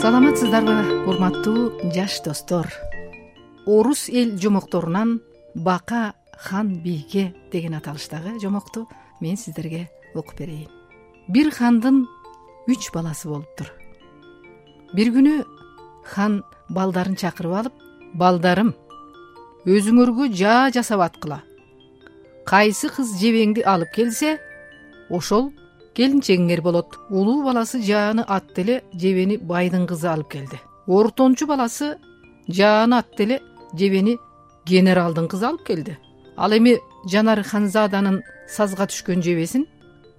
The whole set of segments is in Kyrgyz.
саламатсыздарбы урматтуу жаш достор. Орус эл жомокторунан бака хан бийге деген аталыштагы жомокту мен сиздерге окуп берейин. Бир хандын үч баласы болуптур бир күнү хан балдарын чакырып алып балдарым өзүңөргө жаа жасап аткыла. Кайсы кыз жебеңди алып келсе ошол келинчегиңер болот. Улуу баласы жааны атты эле жебени байдын кызы алып келди. Ортончу баласы жааны атты эле жебени генералдын кызы алып келди. Ал эми жанар ханзаданын сазга түшкөн жебесин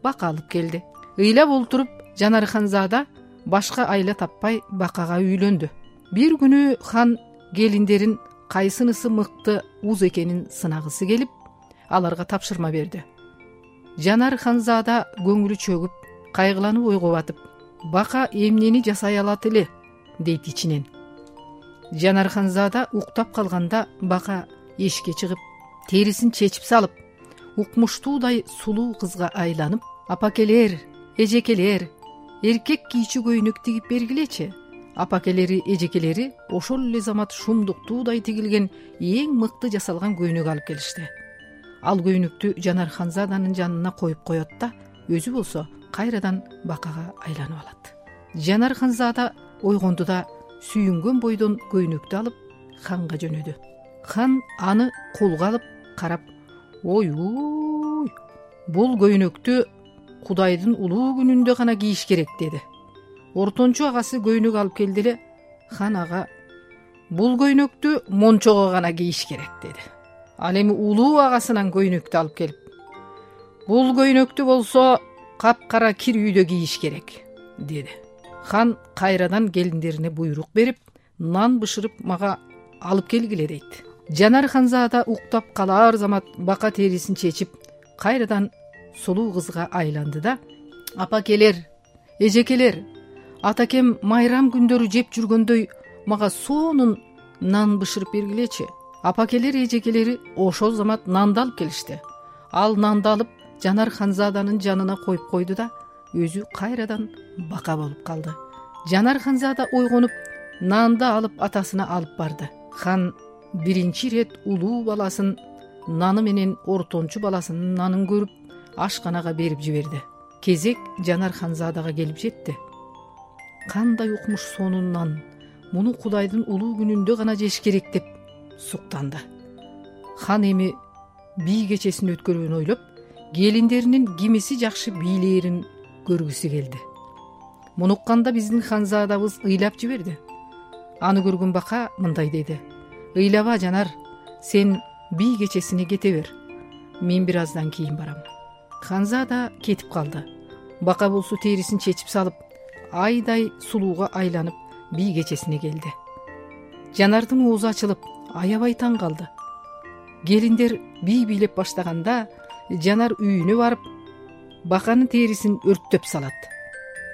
бака алып келди. Ыйлап олтуруп жанар ханзада башка айла таппай бакага үйлөндү. Бир күнү хан келиндерин кайсынысы мыкты уз экенин сынагысы келип аларга тапшырма берди жанар ханзада көңүлү чөгүп кайгыланып ойго батып бака эмнени жасай алат эле? дейт ичинен. Жанар ханзада уктап калганда бака эшикке чыгып терисин чечип салып укмуштуудай сулуу кызга айланып апакелер эжекелер эркек кийчү көйнөк тигип бергилечи апакелери эжекелери ошол эле замат шумдуктуудай тигилген эң мыкты жасалган көйнөк алып келишти ал көйнөктү жанар ханзаданын жанына коюп коет да өзү болсо кайрадан бакага айланып алат. Жанар ханзада ойгонду да сүйүнгөн бойдон көйнөктү алып ханга жөнөдү. Хан аны колго алып карап ойбуй бул көйнөктү кудайдын улуу күнүндө гана кийиш керек деди. Ортончу агасы көйнөк алып келди эле хан ага бул көйнөктү мончого гана кийиш керек деди ал эми улуу агасынан көйнөктү алып келип бул көйнөктү болсо капкара кир үйдө кийиш керек деди. Хан кайрадан келиндерине буйрук берип нан бышырып мага алып келгиле дейт. Жанар ханзада уктап калаар замат бака терисин чечип кайрадан сулуу кызга айланды да апакелер эжекелер атакем майрам күндөрү жеп жүргөндөй мага сонун нан бышырып бергилечи апакелер эжекелери ошол замат нанды алып келишти. Ал нанды алып жанар ханзаданын жанына коюп койду да өзү кайрадан бака болуп калды. Жанар ханзада ойгонуп нанды алып атасына алып барды. Хан биринчи ирет улуу баласын наны менен ортончу баласынын нанын көрүп ашканага берип жиберди. Кезек жанар ханзадага келип жетти. Кандай укмуш сонун нан муну кудайдын улуу күнүндө гана жеш керек деп суктанды. Хан эми бий кечесин өткөрүүнү ойлоп келиндеринин кимиси жакшы бийлээрин көргүсү келди. Муну укканда биздин ханзадабыз ыйлап жиберди. Аны көргөн бака мындай деди ыйлаба жанар сен бий кечесине кете бер. Мен бир аздан кийин барам ханзада кетип калды. Бака болсо терисин чечип салып айдай сулууга айланып бий кечесине келди. Жанардын оозу ачылып аябай таң калды. Келиндер бий бийлеп баштаганда жанар үйүнө барып баканын терисин өрттөп салат.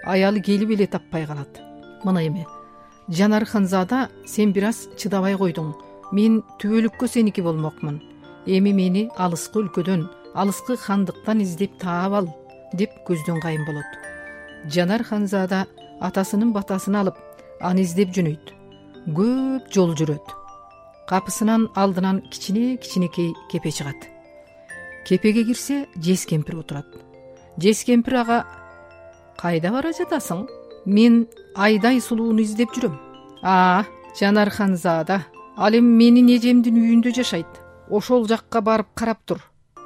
Аялы келип эле таппай калат. Мына эми жанар ханзада сен бир аз чыдабай койдуң. Мен түбөлүккө сеники болмокмун. Эми мени алыскы өлкөдөн алыскы хандыктан издеп таап ал деп көздөн кайын болот. Жанар ханзада атасынын батасын алып аны издеп жөнөйт. Көп жол жүрөт капысынын алдынан кичине кичинекей кепе чыгат. Кепеге кирсе жез кемпир отурат. Жез кемпир ага кайда бара жатасың? Мен айдай сулууну издеп жүрөм а жанар ханзада ал эми менин эжемдин үйүндө жашайт. Ошол жакка барып карап тур.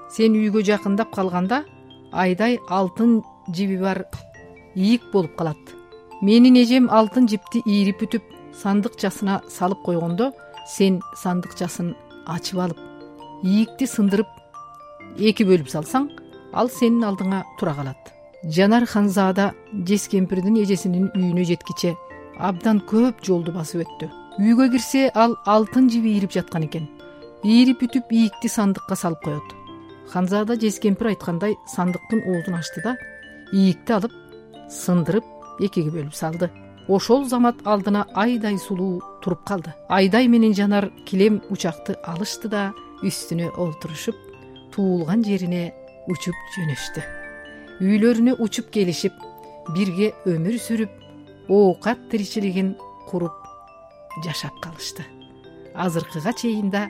Сен үйгө жакындап калганда айдай алтын жиби бар ийик болуп калат. Менин эжем алтын жипти ийрип бүтүп сандыкчасына салып койгондо сен сандыкчасын ачып алып ийикти сындырып эки бөлүп салсаң ал сенин алдыңа тура калат. Жанар ханзада жез кемпирдин эжесинин үйүнө жеткиче абдан көп жолду басып өттү. Үйгө кирсе ал алтын жиби ийрип жаткан экен. Ийрип бүтүп ийикти сандыкка салып коет. Ханзада жез кемпир айткандай сандыктын оозун ачты да ийикти алып сындырып экиге бөлүп салды. Ошол замат алдына айдай сулуу туруп калды. Айдай менен жанар килем учакты алышты да үстүнө олтурушуп туулган жерине учуп жөнөштү. Үйлөрүнө учуп келишип бирге өмүр сүрүп оокат тиричилигин куруп жашап калышты. Азыркыга чейин да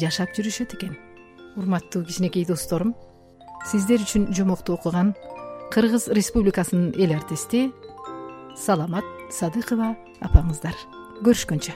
жашап жүрүшөт экен. Урматтуу кичинекей досторум сиздер үчүн жомокту окуган кыргыз республикасынын эл артисти саламат садыкова апаңыздар көрүшкөнчө